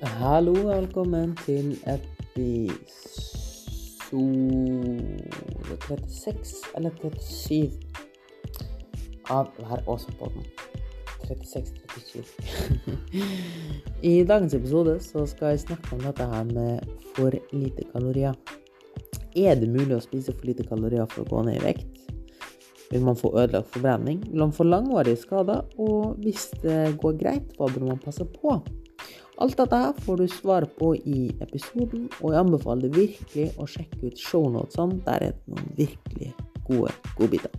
Hallo og velkommen til episode 36 eller 37 av Vær åsen-podden. 36-37. I dagens episode så skal jeg snakke om dette her med for lite kalorier. Er det mulig å spise for lite kalorier for å gå ned i vekt? Vil man få ødelagt forbrenning? Vil man få langvarige skader? Og hvis det går greit, hva bør man passe på? Alt dette her får du svar på i episoden, og jeg anbefaler deg virkelig å sjekke ut shownotene. Der er det noen virkelig gode godbiter.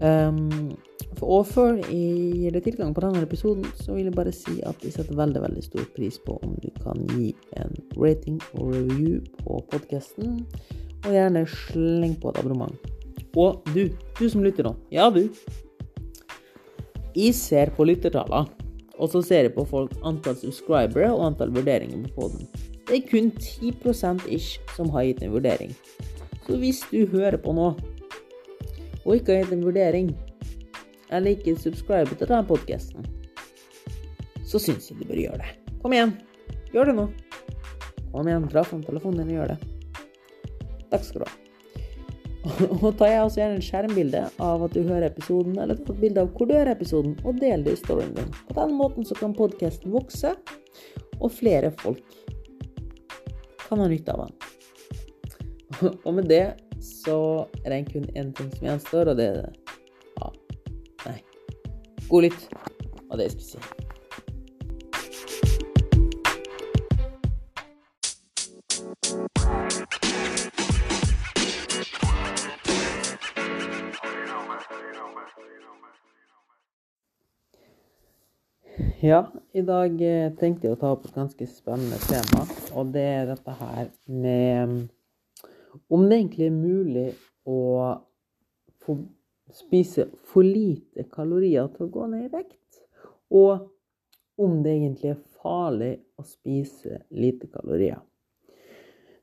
Um, og før jeg gir deg tilgang på denne episoden, så vil jeg bare si at jeg setter veldig veldig stor pris på om du kan gi en rating og review på podkasten, og gjerne sleng på et abonnement. Og du, du som lytter nå, ja du. Jeg ser på lyttertallene. Og så ser jeg på folk antall subscribere og antall vurderinger på poden. Det er kun 10% ish som har gitt en vurdering. Så hvis du hører på nå, og ikke har gitt en vurdering, eller ikke subscriber til denne podkasten, så syns jeg du bør gjøre det. Kom igjen, gjør det nå. Kom igjen, dra fram telefonen din og gjør det. Takk skal du ha. Og ta jeg også gjerne en skjermbilde av at du hører episoden, eller ta et bilde av hvor du hører episoden, og del det i storyen din. På den måten så kan podkasten vokse, og flere folk kan ha nytte av den. Og med det så er det kun én ting som gjenstår, og det er Ja, nei. God lytt og det jeg skulle si. Ja, i dag eh, tenkte jeg å ta opp et ganske spennende tema, og det er dette her med om det egentlig er mulig å få spise for lite kalorier til å gå ned i vekt, og om det egentlig er farlig å spise lite kalorier.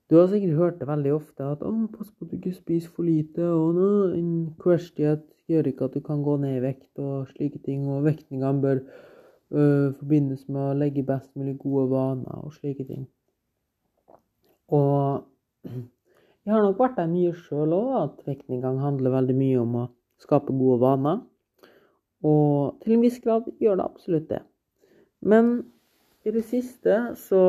Du har sikkert hørt det veldig ofte at 'Å, pass på at du ikke spiser for lite', og 'en crash diet gjør ikke at du kan gå ned i vekt', og slike ting, og vektningene bør øh, forbindes med å legge best mulig gode vaner og slike ting. Og jeg har nok vært der mye sjøl òg, at vektnedgang handler veldig mye om å skape gode vaner. Og til en viss grad gjør det absolutt det. Men i det siste så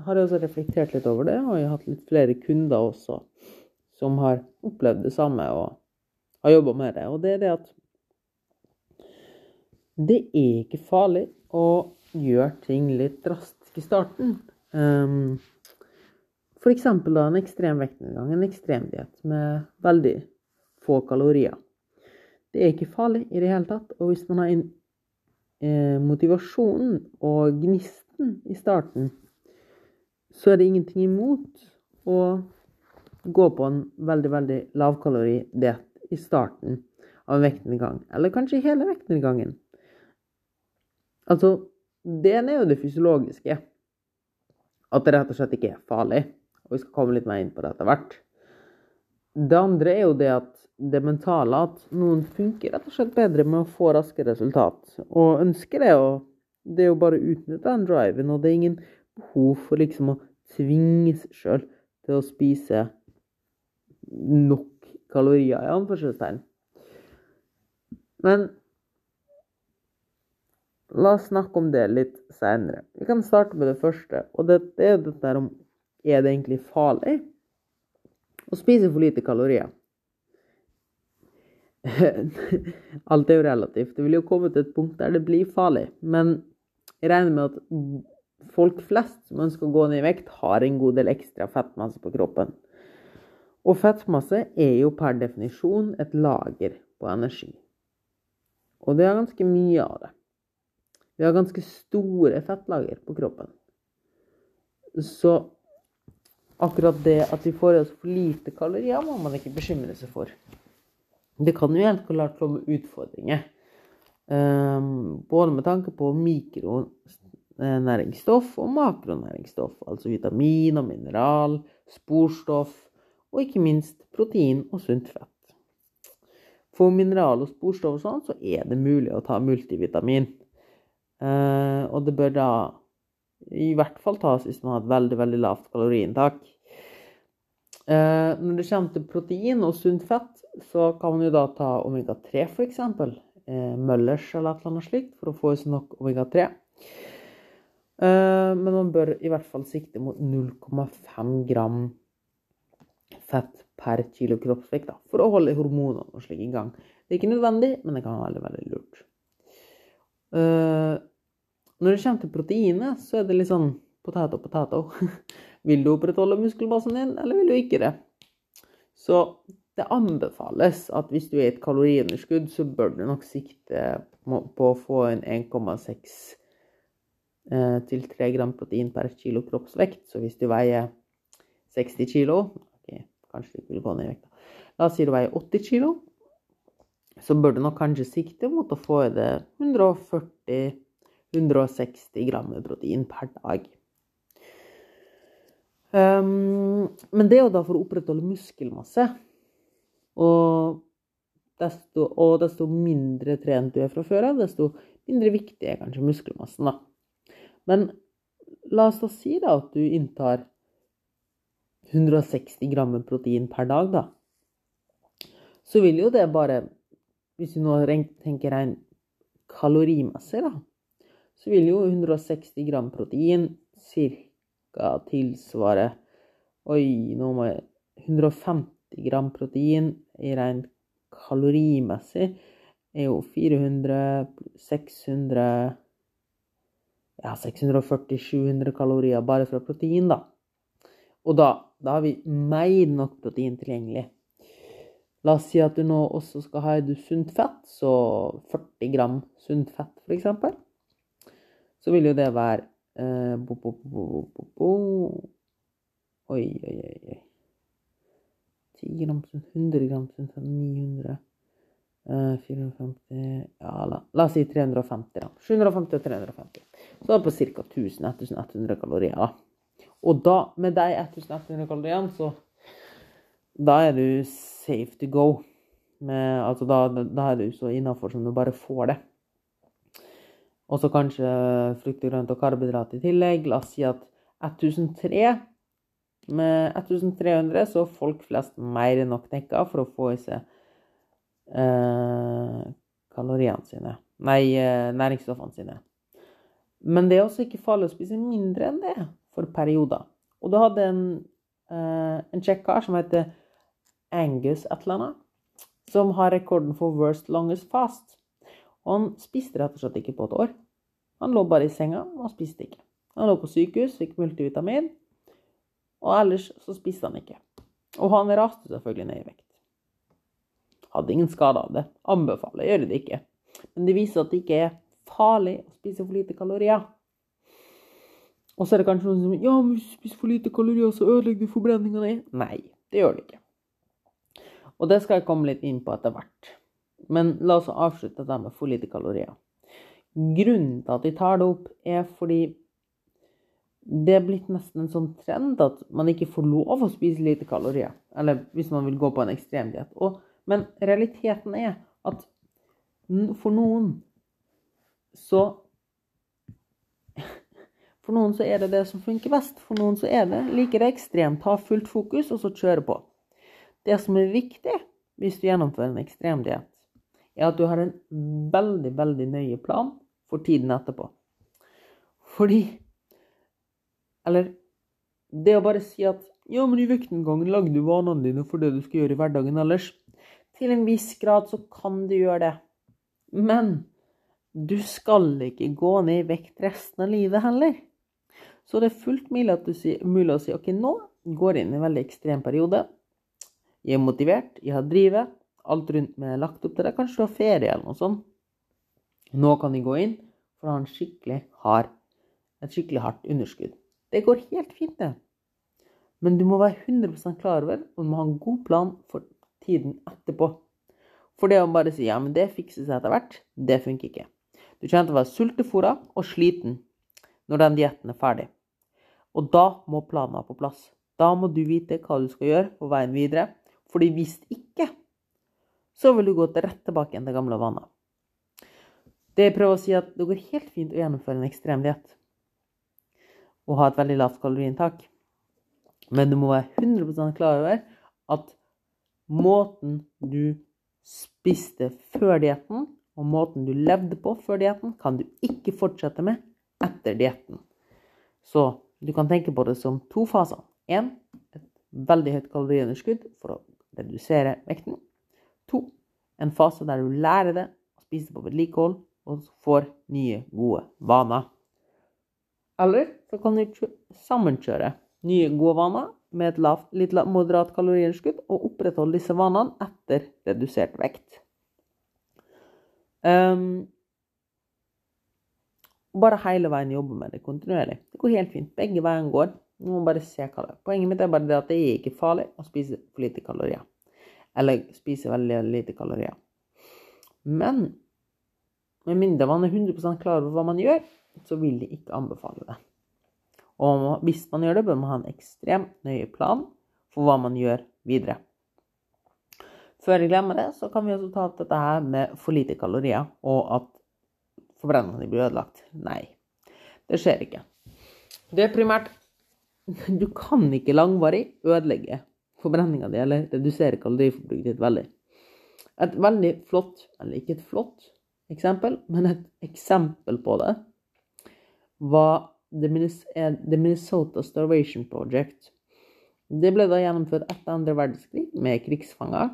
har jeg også reflektert litt over det, og jeg har hatt litt flere kunder også som har opplevd det samme og har jobba med det. Og det er det at det er ikke farlig å gjøre ting litt drastisk i starten. Um, F.eks. da en ekstrem vektnedgang, en ekstremdiett med veldig få kalorier. Det er ikke farlig i det hele tatt. Og hvis man har eh, motivasjonen og gnisten i starten, så er det ingenting imot å gå på en veldig, veldig lavkaloridiett i starten av en vektnedgang. Eller kanskje hele vektnedgangen. Altså, det er jo det fysiologiske. At det rett og slett ikke er farlig. Og vi skal komme litt mer inn på det etter hvert. Det andre er jo det at det mentale, at noen funker rett og slett bedre med å få raske resultat. Og ønsker det, og det er jo bare å utnytte den driven, og det er ingen behov for liksom å tvinge seg sjøl til å spise nok kalorier, i anførselstegn. Men La oss snakke om det litt seinere. Vi kan starte med det første. Og det, det er dette om er det egentlig farlig å spise for lite kalorier. Alt er jo relativt. Det vil jo komme til et punkt der det blir farlig. Men jeg regner med at folk flest som ønsker å gå ned i vekt, har en god del ekstra fettmasse på kroppen. Og fettmasse er jo per definisjon et lager på energi. Og det er ganske mye av det. Vi har ganske store fettlager på kroppen. Så akkurat det at vi får i oss for lite kalorier, må man ikke bekymre seg for. Det kan jo helt klart komme utfordringer. Um, både med tanke på mikronæringsstoff og makronæringsstoff. Altså vitamin og mineral, sporstoff og ikke minst protein og sunt fett. For mineral og sporstoff og sånn, så er det mulig å ta multivitamin. Uh, og det bør da i hvert fall tas hvis man har et veldig, veldig lavt kaloriinntak. Eh, når det kommer til protein og sunt fett, så kan man jo da ta omega-3 f.eks. Eh, Møllers eller et eller annet slikt for å få i seg nok omega-3. Eh, men man bør i hvert fall sikte mot 0,5 gram fett per kilo kroppsvekt da, for å holde hormonene og slik i gang. Det er ikke nødvendig, men det kan være veldig, veldig lurt. Uh, når det kommer til proteinet, så er det litt sånn potet og potet. vil du opprettholde muskelbasen din, eller vil du ikke det? Så det anbefales at hvis du er i et kaloriunderskudd, så bør du nok sikte på å få en 1,6 eh, til 3 gram protein per kilo kroppsvekt. Så hvis du veier 60 kilo okay, Kanskje du ikke vil gå ned i vekt. La oss si du veier 80 kilo. Så bør du nok kanskje sikte mot å få i deg 140 160 gram protein per dag. Um, men det er jo da for å opprettholde muskelmasse. Og desto, og desto mindre trent du er fra før av, desto mindre viktig er kanskje muskelmassen, da. Men la oss da si da at du inntar 160 gram protein per dag, da. Så vil jo det bare Hvis du nå tenker rent kalorimessig, da, så vil jo 160 gram protein ca. tilsvare Oi, nå må jeg 150 gram protein i rent kalorimessig er jo 400 600 Ja, 640-700 kalorier bare fra protein, da. Og da, da har vi mer enn nok protein tilgjengelig. La oss si at du nå også skal ha i sunt fett, så 40 gram sunt fett, f.eks så vil jo det være eh, bo, bo, bo, Oi, oi, oi. 10 gram, 100 gram, 900 eh, 450 Ja, la, la, oss si 350, da. 750 og 350. Så er det på ca. 1000-1100 kalorier. Og da, med de 1100 kaloriene, så Da er du safe to go. Med, altså da, da er du så innafor som du bare får det. Og så kanskje frukt og grønt og karbohydrat i tillegg. La oss si at 1003 Med 1300 så er folk flest mer enn nok dekka for å få i seg eh, kaloriene sine. Nei, eh, næringsstoffene sine. Men det er også ikke farlig å spise mindre enn det for perioder. Og du hadde en, eh, en tsjekkar som heter Angus Atlana, som har rekorden for worst longest fast. Og han spiste rett og slett ikke på et år. Han lå bare i senga og spiste ikke. Han lå på sykehus, fikk multivitamin, og ellers så spiste han ikke. Og han raste selvfølgelig ned i vekt. Hadde ingen skade av det. Anbefaler gjør det ikke. Men det viser at det ikke er farlig å spise for lite kalorier. Og så er det kanskje noen som Ja, men hvis du spiser for lite kalorier, så ødelegger du forbrenninga di. Nei, det gjør det ikke. Og det skal jeg komme litt inn på etter hvert. Men la oss avslutte det med for lite kalorier. Grunnen til at de tar det opp, er fordi det er blitt nesten en sånn trend at man ikke får lov å spise lite kalorier. Eller hvis man vil gå på en ekstremdiett. Men realiteten er at for noen så For noen så er det det som funker best. For noen så er det like det ekstremt. Ha fullt fokus, og så kjøre på. Det som er viktig hvis du gjennomfører en ekstremdiett, er at du har en veldig, veldig nøye plan for tiden etterpå. Fordi Eller det å bare si at ja, men i vektnedgangen lagde du vanene dine for det du skal gjøre i hverdagen ellers. Til en viss grad så kan du gjøre det. Men du skal ikke gå ned i vekt resten av livet heller. Så det er fullt mulig, mulig å si OK, nå går jeg inn i en veldig ekstrem periode. Jeg er motivert, jeg har drivet, alt rundt meg er lagt opp til det. Kanskje du har ferie eller noe sånt. Nå kan jeg gå inn for jeg har en skikkelig hard, et skikkelig hardt underskudd. Det går helt fint, det. Men du må være 100 klar over og du må ha en god plan for tiden etterpå. For det å bare si ja, men det fikser seg etter hvert, det funker ikke. Du kommer til å være sultefòra og sliten når den dietten er ferdig. Og da må planen være på plass. Da må du vite hva du skal gjøre på veien videre. Fordi hvis ikke, så vil du gå rett tilbake igjen til gamle vaner. Det jeg prøver å si, at det går helt fint å gjennomføre en ekstrem diett. og ha et veldig lavt kaloriinntak. Men du må være 100% klar over at måten du spiste før dietten, og måten du levde på før dietten, kan du ikke fortsette med etter dietten. Så du kan tenke på det som to faser. Én et veldig høyt kaloriunderskudd for å redusere vekten. To en fase der du lærer det å spise på vedlikehold og får nye, gode vaner. Eller så kan du sammenkjøre nye, gode vaner med et lavt, litt moderat kaloriunderskudd og opprettholde disse vanene etter redusert vekt. Um, bare hele veien jobbe med det kontinuerlig. Det går helt fint. Begge veiene går. Du må bare se hva det er. Poenget mitt er bare det at det er ikke farlig å spise for lite kalorier. Eller spise veldig lite kalorier. Men med mindre man er 100% klar over hva man gjør, så vil de ikke anbefale det. Og hvis man gjør det, bør man ha en ekstremt nøye plan for hva man gjør videre. Før jeg glemmer det, så kan vi også ta opp dette her med for lite kalorier, og at forbrenningene blir ødelagt. Nei, det skjer ikke. Det er primært Du kan ikke langvarig ødelegge forbrenninga di eller redusere kaloriforbruket ditt veldig. Et veldig flott, eller ikke et flott eksempel, men et eksempel på det, var The Minnesota Starvation Project. Det ble da gjennomført etter andre verdenskrig med krigsfanger.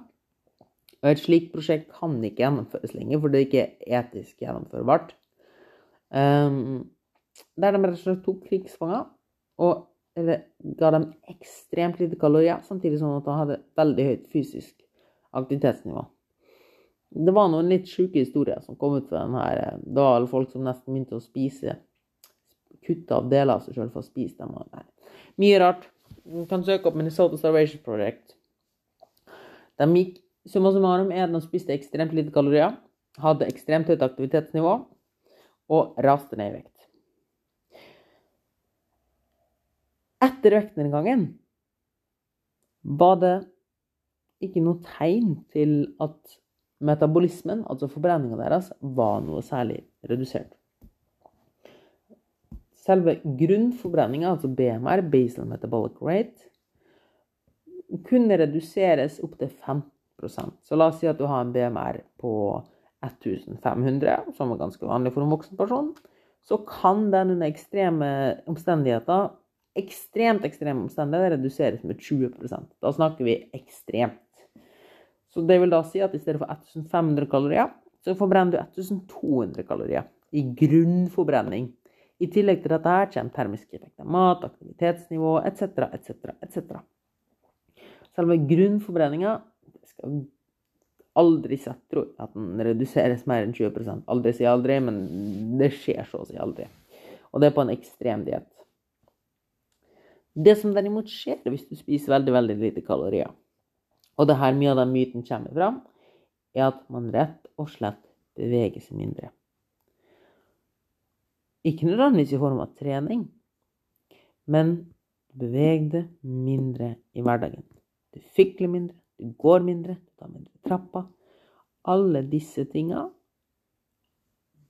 Og et slikt prosjekt kan ikke gjennomføres lenger, for det er ikke etisk gjennomførbart. Um, der de rett og slett tok krigsfanger og ga dem ekstremt lite kalorier, samtidig som at de hadde veldig høyt fysisk aktivitetsnivå. Det var noen litt sjuke historier som kom ut fra den her. Eh, det var folk som nesten begynte å spise Kutte av deler av seg sjøl for å spise dem. Mye rart. Du kan søke opp Minnesota Starvation Project. De gikk summa summarum er at de spiste ekstremt lite kalorier, hadde ekstremt høyt aktivitetsnivå og raste ned i vekt. Etter vektnedgangen var det ikke noe tegn til at metabolismen, altså forbrenninga deres, var noe særlig redusert. Selve grunnforbrenninga, altså BMR, basal metabolic rate, kunne reduseres opp til 15 Så la oss si at du har en BMR på 1500, som er ganske vanlig for en voksen person. Så kan den under ekstreme omstendigheter ekstremt ekstreme omstendigheter reduseres med 20% Da snakker vi ekstremt. Så det vil da si at i stedet for 1500 kalorier, så forbrenner du 1200 kalorier i grunnforbrenning. I tillegg til dette her kommer termiske effekter, mat, aktivitetsnivå etc., etc., etc. Selve grunnforbrenninga skal aldri sett, tror at den reduseres mer enn 20% Aldri si aldri, men det skjer så å si aldri. Og det er på en ekstrem diett. Det som derimot skjer hvis du spiser veldig, veldig lite kalorier, og det er her mye av den myten kommer fram, er at man rett og slett beveger seg mindre. Ikke nødvendigvis i form av trening, men beveg deg mindre i hverdagen. Du fikler mindre, du går mindre, du tar mindre trapper. Alle disse tinga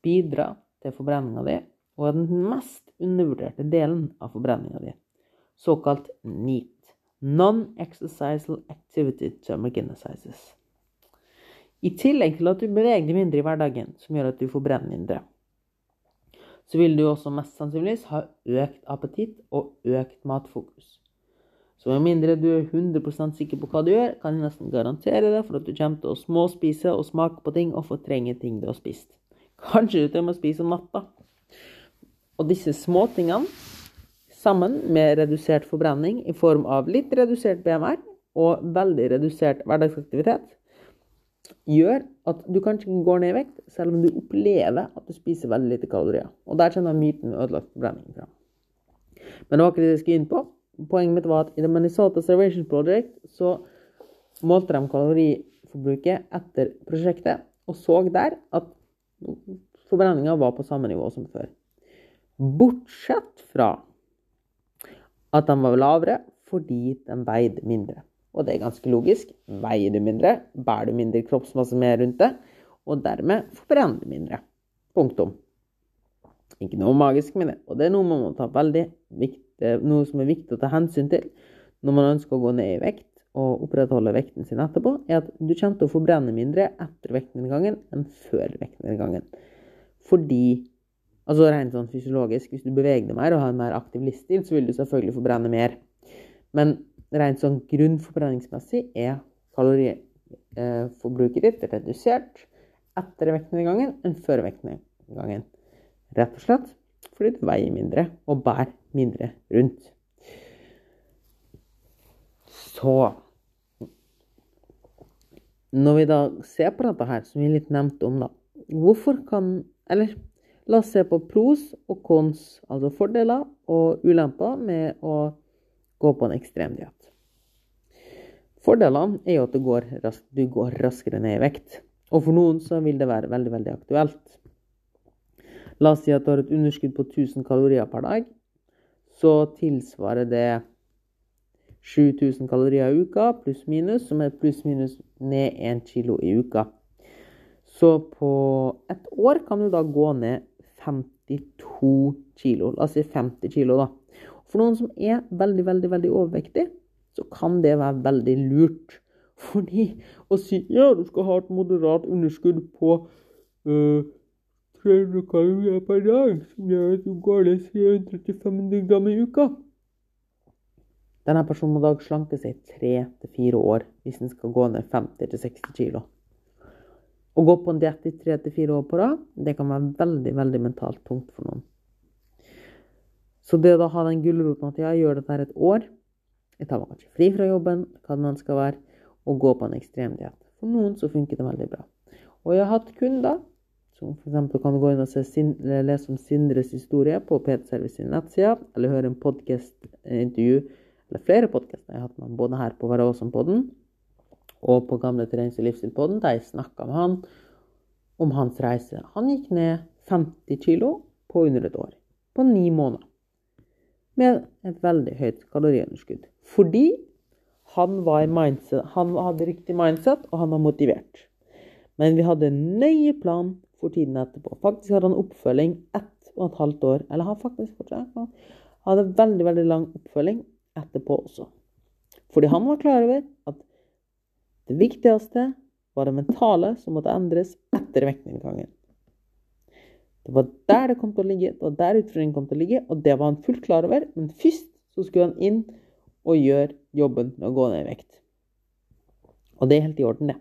bidrar til forbrenninga di, og er den mest undervurderte delen av forbrenninga di såkalt NEAT. Non-exercisal activity thermogenesis. I tillegg til at du beveger deg mindre i hverdagen, som gjør at du forbrenner mindre, så vil du også mest sannsynligvis ha økt appetitt og økt matfokus. Så med mindre du er 100% sikker på hva du gjør, kan jeg nesten garantere deg for at du kommer til å småspise og smake på ting og fortrenge ting du har spist. Kanskje du til og med spiser om natta. Og disse småtingene sammen med redusert forbrenning i form av litt redusert BMR og veldig redusert hverdagsaktivitet, gjør at du kanskje ikke går ned i vekt, selv om du opplever at du spiser veldig lite kalorier. Og der kjenner myten ødelagt forbrenning fra. Men det var ikke det jeg skulle inn på. Poenget mitt var at i The Minnesota Servation Project så målte de kaloriforbruket etter prosjektet, og så der at forbrenninga var på samme nivå som før. Bortsett fra at de var lavere fordi de veide mindre. Og det er ganske logisk. Veier du mindre, bærer du mindre kroppsmasse med rundt det, og dermed forbrenner du mindre. Punktum. Ikke noe magisk med det. Og det er noe man må ta veldig viktig, noe som er viktig å ta hensyn til når man ønsker å gå ned i vekt og opprettholde vekten sin etterpå, er at du kommer til å forbrenne mindre etter vektnedgangen enn før vektnedgangen. Fordi Altså rent sånn fysiologisk, hvis du beveger deg mer og har en mer aktiv livsstil, så vil du selvfølgelig forbrenne mer. Men rent sånn grunnforbrenningsmessig er kaloriforbruket ditt redusert etter vektnedgangen enn før vektnedgangen. Rett og slett fordi du veier mindre og bærer mindre rundt. Så Når vi da ser på dette her, som vi litt nevnte om, da Hvorfor kan Eller la oss se på pros og cons, altså fordeler og ulemper med å gå på en ekstrem diett. Fordelene er jo at går rask, du går raskere ned i vekt. Og for noen så vil det være veldig, veldig aktuelt. La oss si at du har et underskudd på 1000 kalorier per dag. Så tilsvarer det 7000 kalorier i uka, pluss-minus, som er pluss-minus ned 1 kilo i uka. Så på ett år kan du da gå ned 52 kilo. La oss si 50 kilo, da. For noen som er veldig, veldig, veldig overvektig, så kan det være veldig lurt. Fordi å si ja, du skal ha et moderat underskudd på uh, 300 kalorier per dag, som gjør at du går ned 335 gram i uka Denne personen må da slanke seg tre til fire år hvis den skal gå ned 50-60 kilo. Å gå på en diett i tre til fire år på rad, det kan være veldig, veldig mentalt tungt for noen. Så det å da ha den gulroten at jeg gjør dette her et år jeg tar meg kanskje fri fra jobben, hva det nå skal være, og gå på en ekstrem diett. For noen så funker det veldig bra. Og jeg har hatt kunder som f.eks. kan du gå inn og se, lese om Sindres historie på PT Service sin nettside, eller høre en podkast-intervju, eller flere podkaster jeg har hatt med både her på Varåsen-podden og på Gamle trenings- og livsstil-podden, der jeg snakka med han om hans reise. Han gikk ned 50 kilo på under et år. På ni måneder. Med et veldig høyt kaloriunderskudd. Fordi han, mindset, han hadde riktig mindset, og han var motivert. Men vi hadde en nøye plan for tiden etterpå. Faktisk hadde han oppfølging ett og et halvt år. Eller har faktisk fortsatt han hadde veldig, veldig lang oppfølging etterpå også. Fordi han var klar over at det viktigste var det mentale som måtte endres etter vektnedgangen. Det var der det kom til å ligge, det var der utfordringen kom til å ligge, og det var han fullt klar over. Men først så skulle han inn og gjøre jobben med å gå ned i vekt. Og det er helt i orden, det.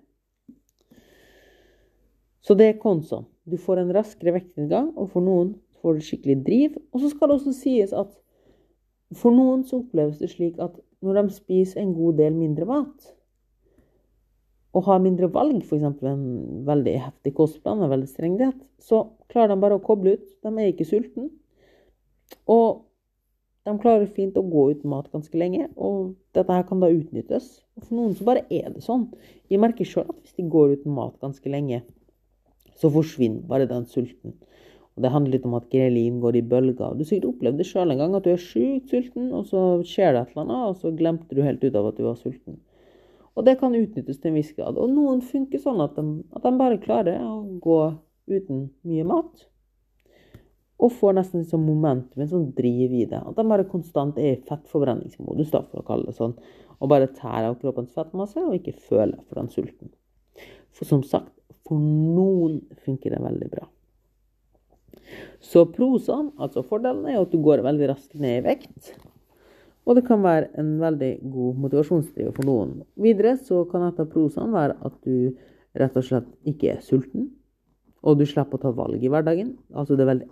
Så det er konsoen. Du får en raskere vektnedgang, og for noen får du skikkelig driv. Og så skal det også sies at for noen så oppleves det slik at når de spiser en god del mindre mat, og har mindre valg, f.eks. en veldig heftig kostplan og veldig streng diett, så klarer de bare å koble ut. De er ikke sultne. Og de klarer fint å gå uten mat ganske lenge, og dette her kan da utnyttes. Og for noen så bare er det sånn. Jeg merker sjøl at hvis de går uten mat ganske lenge, så forsvinner bare den sulten. Og Det handler litt om at grelin går i bølger. Du har sikkert opplevd det sjøl en gang, at du er sjukt sulten, og så skjer det et eller annet, og så glemte du helt ut av at du var sulten. Og det kan utnyttes til en viss grad. Og noen funker sånn at de, at de bare klarer å gå uten mye mat. Og får nesten sånn momentum, en sånn driv i det. At de bare konstant er i fettforbrenningsmodus, da, for å kalle det sånn. Og bare tærer av kroppens fettmasse og ikke føler for den sulten. For som sagt, for noen funker det veldig bra. Så prosene, altså fordelen, er at du går veldig raskt ned i vekt. Og det kan være en veldig god motivasjonsdriver for noen. Videre så kan et av være at du rett og slett ikke er sulten. Og du slipper å ta valg i hverdagen. Altså det er veldig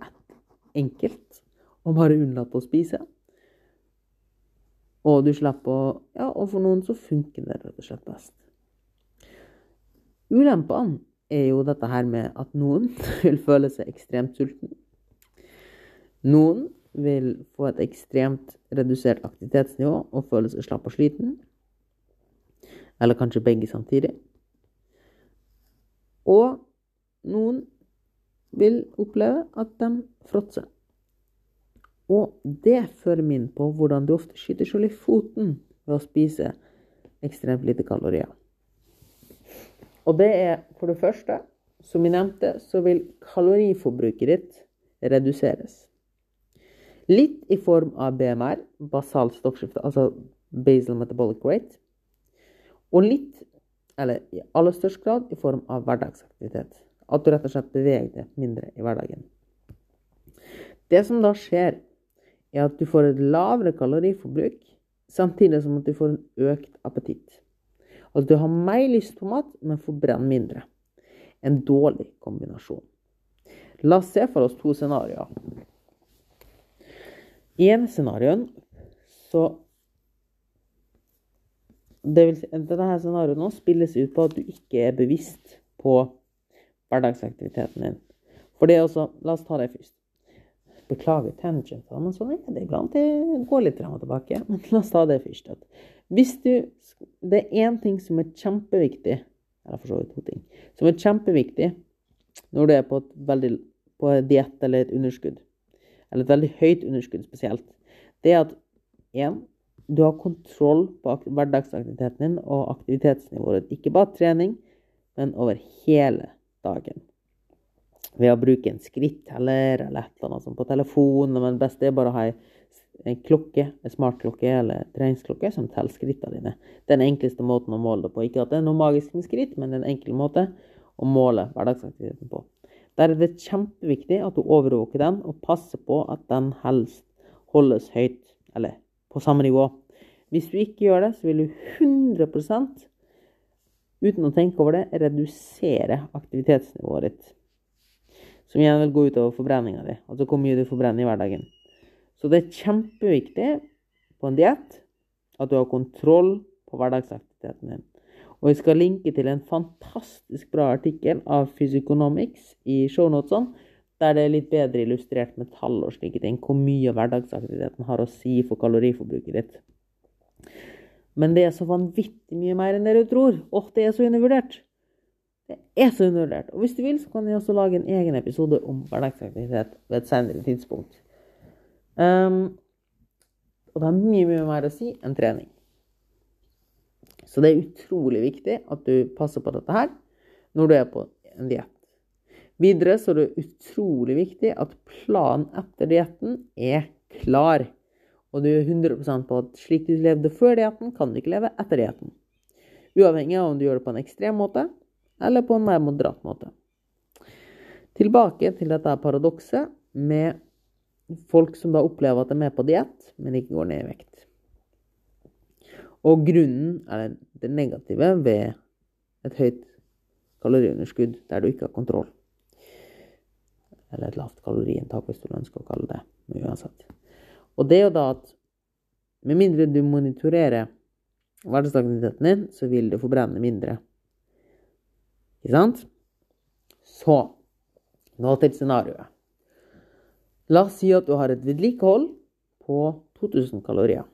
enkelt å bare unnlate å spise. Og du slipper å Ja, og for noen så funker det rett og slett best. Ulempene er jo dette her med at noen vil føle seg ekstremt sulten. Noen vil få et ekstremt redusert aktivitetsnivå og føle seg slapp og sliten. Eller kanskje begge samtidig. Og noen vil oppleve at de fråtser. Og det fører meg inn på hvordan du ofte skyter selv i foten ved å spise ekstremt lite kalorier. Og det er for det første, som vi nevnte, så vil kaloriforbruket ditt reduseres. Litt i form av BMR, basal stoffskifte, altså basal metabolic rate. Og litt, eller i aller størst grad, i form av hverdagsaktivitet. At du rett og slett beveger deg mindre i hverdagen. Det som da skjer, er at du får et lavere kaloriforbruk, samtidig som at du får en økt appetitt. Altså du har mer lyst på mat, men forbrenner mindre. En dårlig kombinasjon. La oss se for oss to scenarioer. I en scenarioen så det vil si, Dette scenarioet nå spilles ut på at du ikke er bevisst på hverdagsaktiviteten din. For det er også La oss ta det først. Beklager tangentene, men sånn er det iblant. Det går litt frem og tilbake. Men la oss ta det først. At hvis du Det er én ting som er kjempeviktig, eller for så vidt to ting, som er kjempeviktig når du er på et veldig på diett eller et underskudd, eller et veldig høyt underskudd spesielt, det er at én du har kontroll på hverdagsaktiviteten din og aktivitetsnivået ditt. Ikke bare trening, men over hele dagen. Ved å bruke en skritteller eller et eller annet sånt på telefonen. Men det beste er bare å ha en klokke, en smartklokke eller treningsklokke som teller skrittene dine. Den enkleste måten å måle det på. Ikke at det er noe magisk med skritt, men det er en enkel måte å måle hverdagsaktiviteten på. Der er det kjempeviktig at du overvåker den og passer på at den helst holdes høyt, eller på samme nivå. Hvis du ikke gjør det, så vil du 100% uten å tenke over det, redusere aktivitetsnivået ditt. Som igjen vil gå utover forbrenninga di, altså hvor mye du forbrenner i hverdagen. Så det er kjempeviktig på en diett at du har kontroll på hverdagsaktiviteten din. Og jeg skal linke til en fantastisk bra artikkel av Physiconomics i shownotene, der det er litt bedre illustrert med tall og slike ting, hvor mye hverdagsaktiviteten har å si for kaloriforbruket ditt. Men det er så vanvittig mye mer enn det du tror. Åh, det er så undervurdert. Det er så undervurdert. Og hvis du vil, så kan jeg også lage en egen episode om hverdagsaktivitet ved et senere tidspunkt. Um, og det har mye, mye mer å si enn trening. Så det er utrolig viktig at du passer på dette her når du er på en diett. Videre så er det utrolig viktig at planen etter dietten er klar. Og du er 100% på at slik du levde før dietten, kan du ikke leve etter dietten. Uavhengig av om du gjør det på en ekstrem måte eller på en mer moderat måte. Tilbake til dette paradokset med folk som da opplever at de er på diett, men ikke går ned i vekt. Og grunnen, eller det negative ved et høyt kaloriunderskudd der du ikke har kontroll eller et lavt kaloriinntak, hvis du ønsker å kalle det men uansett. Og det er jo da at med mindre du monitorerer hverdagsaktiviteten din, så vil du forbrenne mindre. Ikke sant? Så nå til scenarioet. La oss si at du har et vedlikehold på 2000 kalorier.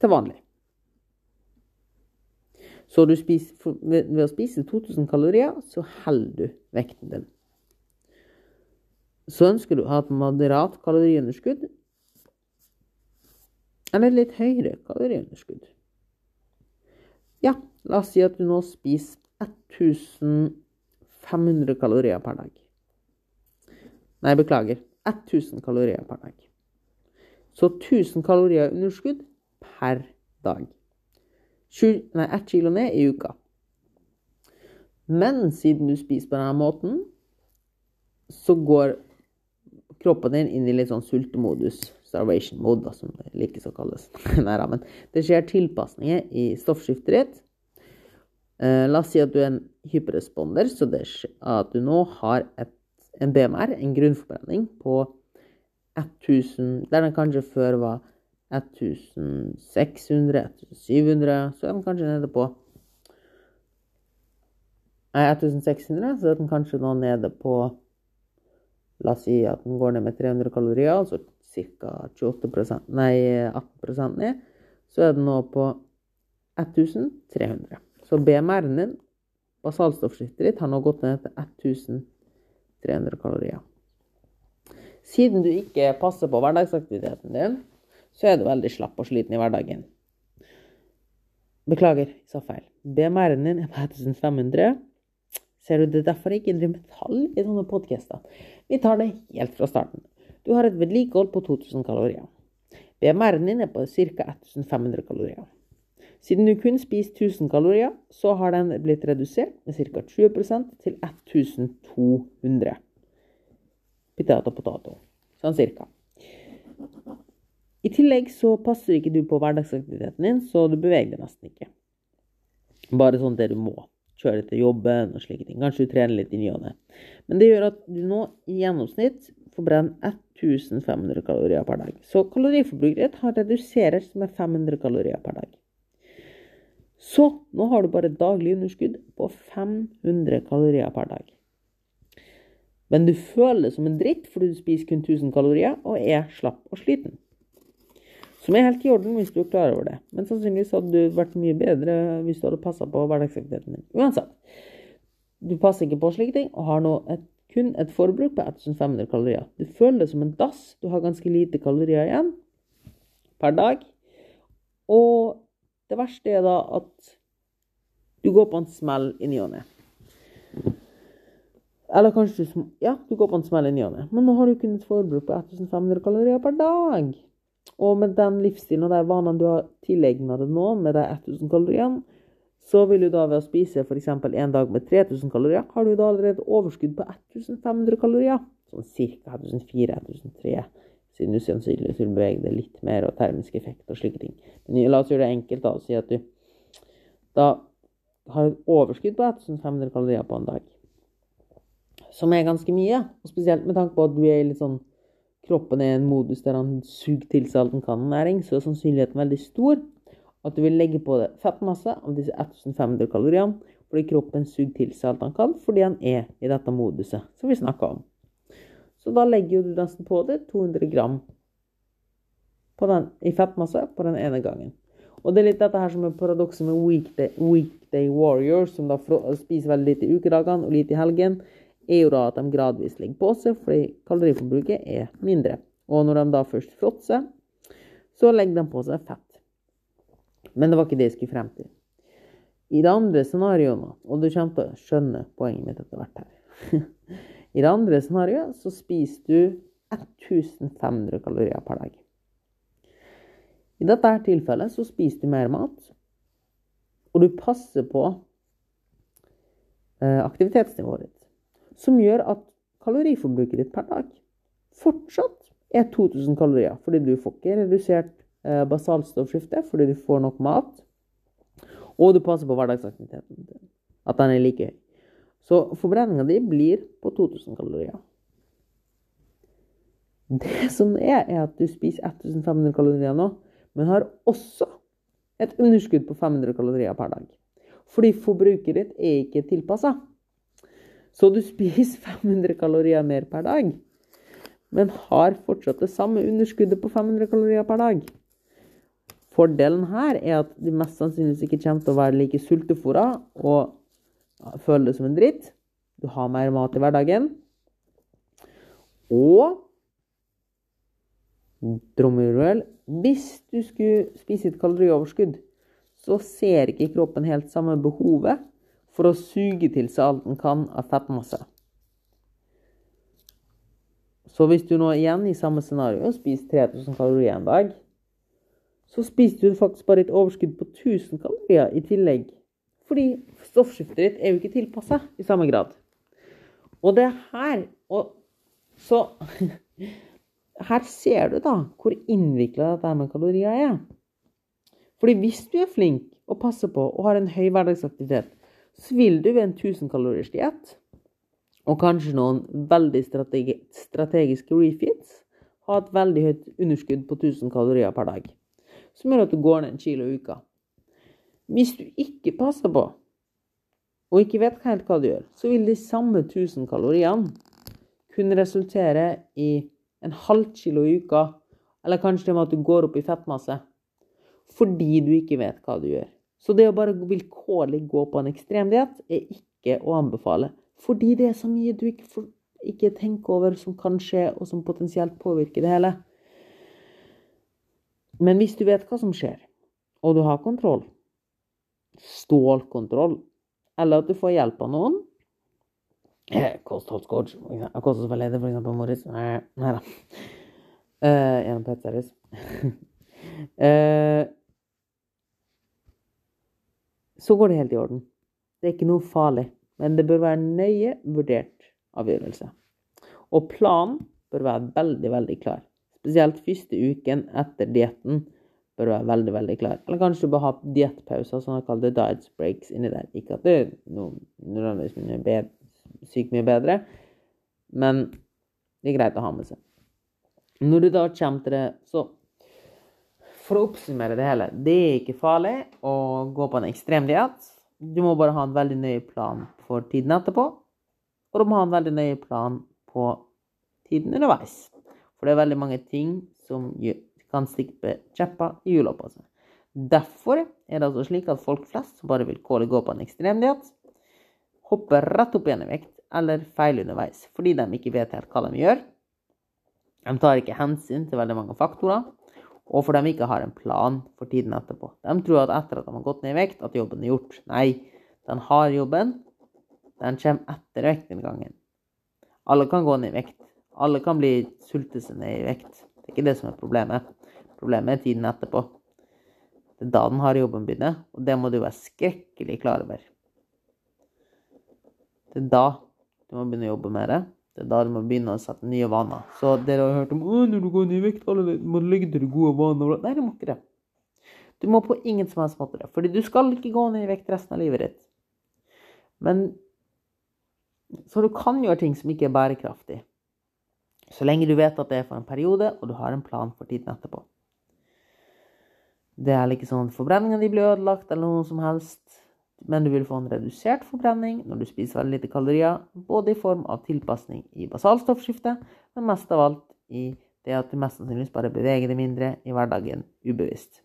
Til vanlig. Så spiser, ved å spise 2000 kalorier, så holder du vekten din så ønsker du å ha et moderat kaloriunderskudd eller litt høyere kaloriunderskudd. Ja, la oss si at du nå spiser 1500 kalorier per dag. Nei, beklager. 1000 kalorier per dag. Så 1000 kalorier underskudd per dag. 20, nei, 1 kilo ned i uka. Men siden du spiser på denne måten, så går kroppen din inn i litt sånn sultemodus, starvation mode, som det likes å kalles. Nei, men det skjer tilpasninger i stoffskiftet ditt. Eh, la oss si at du er en hyperresponder, så det skjer at du nå har et, en BMR, en grunnforbrenning, på 1000 Der den kanskje før var 1600, 1700, så er den kanskje nede på Nei, 1600, så er den kanskje nå nede på La oss si at den går ned med 300 kalorier, altså ca. 28% nei, 18 ned, så er den nå på 1300. Så BMR-en din, basalstoffskiftet ditt, har nå gått ned til 1300 kalorier. Siden du ikke passer på hverdagsaktiviteten din, så er du veldig slapp og sliten i hverdagen. Beklager, jeg sa feil. BMR-en din er på 1500. Ser du, det er derfor jeg ikke driver med tall i sånne podkaster. Vi tar det helt fra starten. Du har et vedlikehold på 2000 kalorier. BMR-en din er på ca. 1500 kalorier. Siden du kun spiser 1000 kalorier, så har den blitt redusert med ca. 20% til 1200. Potato, potato. Sånn cirka. I tillegg så passer ikke du på hverdagsaktiviteten din, så du beveger deg nesten ikke. Bare sånn det du må. Kjøre til jobben og slike ting. Kanskje du trener litt i ny og ne. Men det gjør at du nå i gjennomsnitt forbrenner 1500 kalorier per dag. Så kaloriforbruket ditt har redusert med 500 kalorier per dag. Så nå har du bare daglig underskudd på 500 kalorier per dag. Men du føler det som en dritt fordi du spiser kun 1000 kalorier og er slapp og sliten. Som er helt i orden hvis du er klar over det. Men sannsynligvis hadde du vært mye bedre hvis du hadde passa på hverdagsaktiviteten din. Uansett. Du passer ikke på slike ting og har nå et, kun et forbruk på 1500 kalorier. Du føler det som en dass. Du har ganske lite kalorier igjen per dag. Og det verste er da at du går på en smell i ny og ne. Eller kanskje du, ja, du går på en smell i ny og ne. Men nå har du kun et forbruk på 1500 kalorier per dag. Og med den livsstilen og de vanene du har tilegna deg nå, med de 1000 kaloriene, så vil du da ved å spise f.eks. en dag med 3000 kalorier, har du da allerede overskudd på 1500 kalorier. Sånn ca. 1400-1300, siden du sannsynligvis vil bevege deg litt mer, og termisk effekt og slike ting. Men la oss gjøre det enkelt da, og si at du da har et overskudd på 1500 kalorier på en dag. Som er ganske mye, og spesielt med tanke på at du er litt sånn kroppen er i en modus der han suger til seg alt han kan næring, så er sannsynligheten veldig stor at du vil legge på deg fettmasse av disse 1500 kaloriene, fordi kroppen suger til seg alt han kan, fordi han er i dette moduset som vi snakka om. Så da legger du nesten på det 200 gram den, i fettmasse på den ene gangen. Og det er litt dette her som er paradokset med weekday, weekday warriors, som da spiser veldig lite i ukedagene og lite i helgen er jo da at de gradvis ligger på seg, fordi kaloriforbruket er mindre. Og når de da først fråtser, så legger de på seg fett. Men det var ikke det jeg skulle frem til. I det andre scenarioet, og du kommer til å skjønne poenget mitt etter hvert her I det andre scenarioet så spiser du 1500 kalorier per dag. I dette tilfellet så spiser du mer mat, og du passer på eh, aktivitetsnivået ditt som gjør at kaloriforbruket ditt per dag fortsatt er 2000 kalorier. Fordi du får ikke redusert eh, basalstoffskifte fordi du får nok mat. Og du passer på hverdagsaktiviteten din. At den er like høy. Så forbrenninga di blir på 2000 kalorier. Det som er, er at du spiser 1500 kalorier nå, men har også et underskudd på 500 kalorier per dag. Fordi forbruket ditt er ikke tilpassa. Så du spiser 500 kalorier mer per dag, men har fortsatt det samme underskuddet på 500 kalorier per dag. Fordelen her er at de mest sannsynligvis ikke kommer til å være like sultefòra og føle det som en dritt. Du har mer mat i hverdagen. Og trommevirvel hvis du skulle spise et kalorioverskudd, så ser ikke kroppen helt samme behovet for å suge til seg alt den kan av fettmasse. Så hvis du nå igjen i samme scenario spiser 3000 kalorier en dag, så spiser du faktisk bare et overskudd på 1000 kalorier i tillegg. Fordi stoffskiftet ditt er jo ikke tilpassa i samme grad. Og det er her og Så her ser du da hvor innvikla dette med kalorier er. Fordi hvis du er flink og passer på og har en høy hverdagsaktivitet, så vil du ved en 1000 kaloriers diett og kanskje noen veldig strategi strategiske refits ha et veldig høyt underskudd på 1000 kalorier per dag, som gjør at du går ned en kilo i uka. Hvis du ikke passer på, og ikke vet helt hva du gjør, så vil de samme 1000 kaloriene kunne resultere i en halv kilo i uka, eller kanskje det med at du går opp i fettmasse, fordi du ikke vet hva du gjør. Så det å bare vilkårlig gå på en ekstremdiett er ikke å anbefale. Fordi det er så mye du ikke, for, ikke tenker over som kan skje, og som potensielt påvirker det hele. Men hvis du vet hva som skjer, og du har kontroll, stålkontroll, eller at du får hjelp av noen, Kostholdscoach. Kostholdsveileder, for eksempel, Moritz. Nei da. Uh, gjennom Petseries. uh, så går det helt i orden. Det er ikke noe farlig. Men det bør være nøye vurdert avgjørelse. Og planen bør være veldig, veldig klar. Spesielt første uken etter dietten bør være veldig, veldig klar. Eller kanskje du bør ha diettpauser, sånn at diet breaks inni der. Ikke at det er nødvendigvis mye sykt mye bedre, men det er greit å ha med seg. Når du da kommer til det, så For å oppsummere det hele, det er ikke farlig å gå på en ekstrem diett. Du må bare ha en veldig nøye plan for tiden etterpå. Og du må ha en veldig nøye plan på tiden underveis. For det er veldig mange ting som kan stikke kjepper i hjula på seg. Derfor er det altså slik at folk flest som bare vil gå på en ekstremdiett, hopper rett opp igjen i vekt eller feil underveis, fordi de ikke vet helt hva de gjør. De tar ikke hensyn til veldig mange faktorer, og for de ikke har en plan for tiden etterpå. De tror at etter at de har gått ned i vekt, at jobben er gjort. Nei, den har jobben. Den kommer etter vektinngangen. Alle kan gå ned i vekt. Alle kan bli sulte seg ned i vekt. Det er ikke det som er problemet. Problemet er tiden etterpå. Det er da den harde jobben begynner, og det må du være skrekkelig klar over. Det er da du må begynne å jobbe med det. Det er da du må begynne å sette nye vaner. Så dere har hørt om når du går ned i vekt, må legge til deg gode vaner. Nei, du må ikke det. Du må på ingen som helst måte det. Fordi du skal ikke gå ned i vekt resten av livet ditt. Men Så du kan gjøre ting som ikke er bærekraftig. Så lenge du vet at det er for en periode, og du har en plan for tiden etterpå. Det er ikke sånn at forbrenninga blir ødelagt, eller noe som helst men du vil få en redusert forbrenning når du spiser veldig lite kalorier, både i form av tilpasning i basalstoffskiftet, men mest av alt i det at du mest sannsynligvis bare beveger deg mindre i hverdagen ubevisst.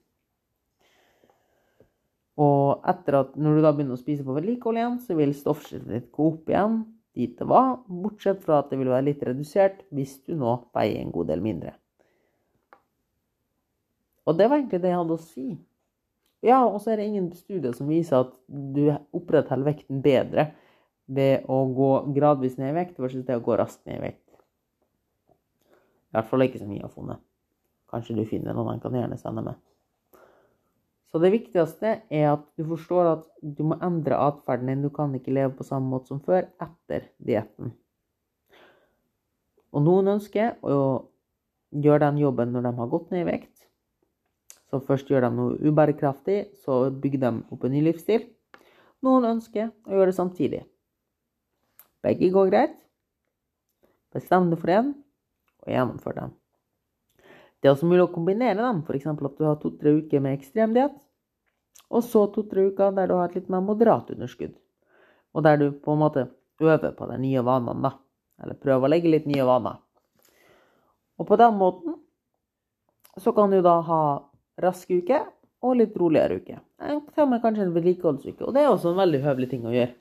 Og etter at når du da begynner å spise på vedlikehold igjen, så vil stoffskiftet ditt gå opp igjen dit det var, bortsett fra at det vil være litt redusert hvis du nå veier en god del mindre. Og det var egentlig det jeg hadde å si. Ja, og så er det ingen studier som viser at du opprettholder vekten bedre ved å gå gradvis ned i vekt versus det å gå raskt ned i vekt. I hvert fall ikke som vi har funnet. Kanskje du finner noen han kan gjerne sende med. Så det viktigste er at du forstår at du må endre atferden din. Du kan ikke leve på samme måte som før etter dietten. Og noen ønsker å gjøre den jobben når de har gått ned i vekt. Så først gjør de noe ubærekraftig, så bygger de opp en ny livsstil. Noen ønsker å gjøre det samtidig. Begge går greit. Bestem deg for én, og gjennomfør dem. Det er også mulig å kombinere dem, f.eks. at du har to-tre uker med ekstrem diett, og så to-tre uker der du har et litt mer moderat underskudd. Og der du på en måte øver på de nye vanene, da. Eller prøver å legge litt nye vaner. Og på den måten så kan du da ha rask uke og litt roligere uke. Tar kanskje en vedlikeholdsuke, og det er også en veldig høvelig ting å gjøre.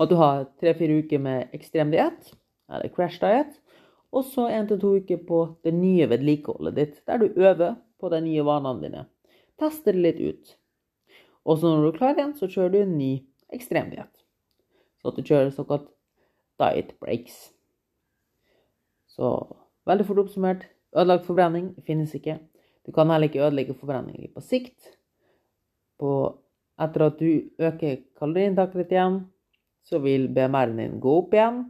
At du har tre-fire uker med ekstrem diett, eller crash diet, og så én til to uker på det nye vedlikeholdet ditt, der du øver på de nye vanene dine. Tester det litt ut. Og så når du er klar igjen, så kjører du en ny ekstremdiett. Så at du kjører såkalt diet breaks. Så veldig fort oppsummert, ødelagt forbrenning finnes ikke. Du kan heller ikke ødelegge forbrenningen på sikt. På, etter at du øker kaloriinntaket ditt igjen, så vil BMR-en din gå opp igjen.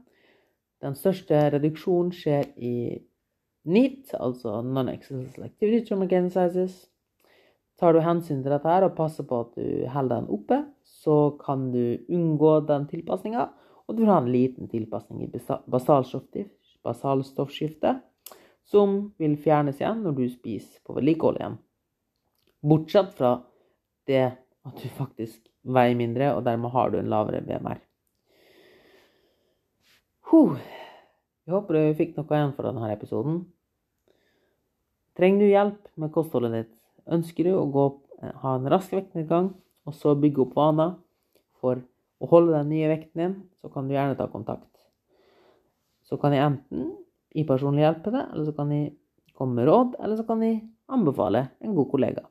Den største reduksjonen skjer i NEAT, altså Non-Exercise Activity Trauma Sizes. Tar du hensyn til dette her og passer på at du holder den oppe, så kan du unngå den tilpasninga, og du vil ha en liten tilpasning i basalstoffskiftet som vil fjernes igjen når du spiser på vedlikehold igjen. Bortsett fra det at du faktisk veier mindre, og dermed har du en lavere BMR. Huh. Jeg håper du fikk noe igjen for denne episoden. Trenger du hjelp med kostholdet ditt? Ønsker du å gå, ha en rask vektnedgang, og så bygge opp vaner for å holde den nye vekten din, så kan du gjerne ta kontakt. Så kan jeg enten i personlig hjelpe deg, eller så kan jeg komme med råd, eller så kan jeg anbefale en god kollega.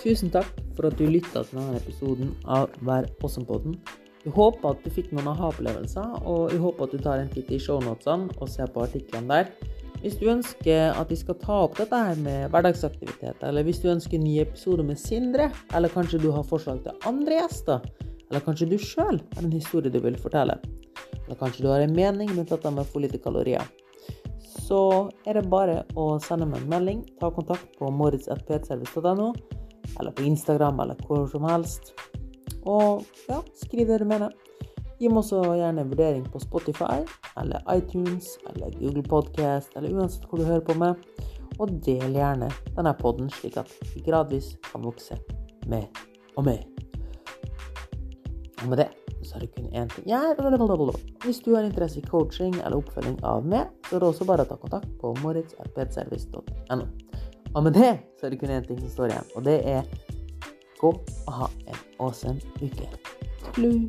Tusen takk for at du lytta til denne episoden av Vær awesome-podden. Jeg håper at du fikk noen aha-opplevelser, og jeg håper at du tar en titt i shownotene og ser på artiklene der. Hvis du ønsker at vi skal ta opp dette her med hverdagsaktiviteter, eller hvis du ønsker en ny episode med Sindre, eller kanskje du har forslag til andre gjester, eller kanskje du sjøl har en historie du vil fortelle, eller kanskje du har en mening rundt dette med for lite kalorier, så er det bare å sende meg en melding. Ta kontakt på moritz.ptservice.no, eller på Instagram, eller hvor som helst. Og ja, skriv det du mener. Gi meg også gjerne en vurdering på Spotify, eller iTunes, eller Google Podcast, eller uansett hvor du hører på meg. Og del gjerne denne podden, slik at vi gradvis kan vokse mer og mer. Og med det så har du kun én ting ja, Hvis du har interesse i coaching eller oppfølging av meg, så er det også bare å ta kontakt på moritz.ptservice.no. Og med det så er det kun én ting som står igjen, og det er gå og ha en awesome uke. Sklu!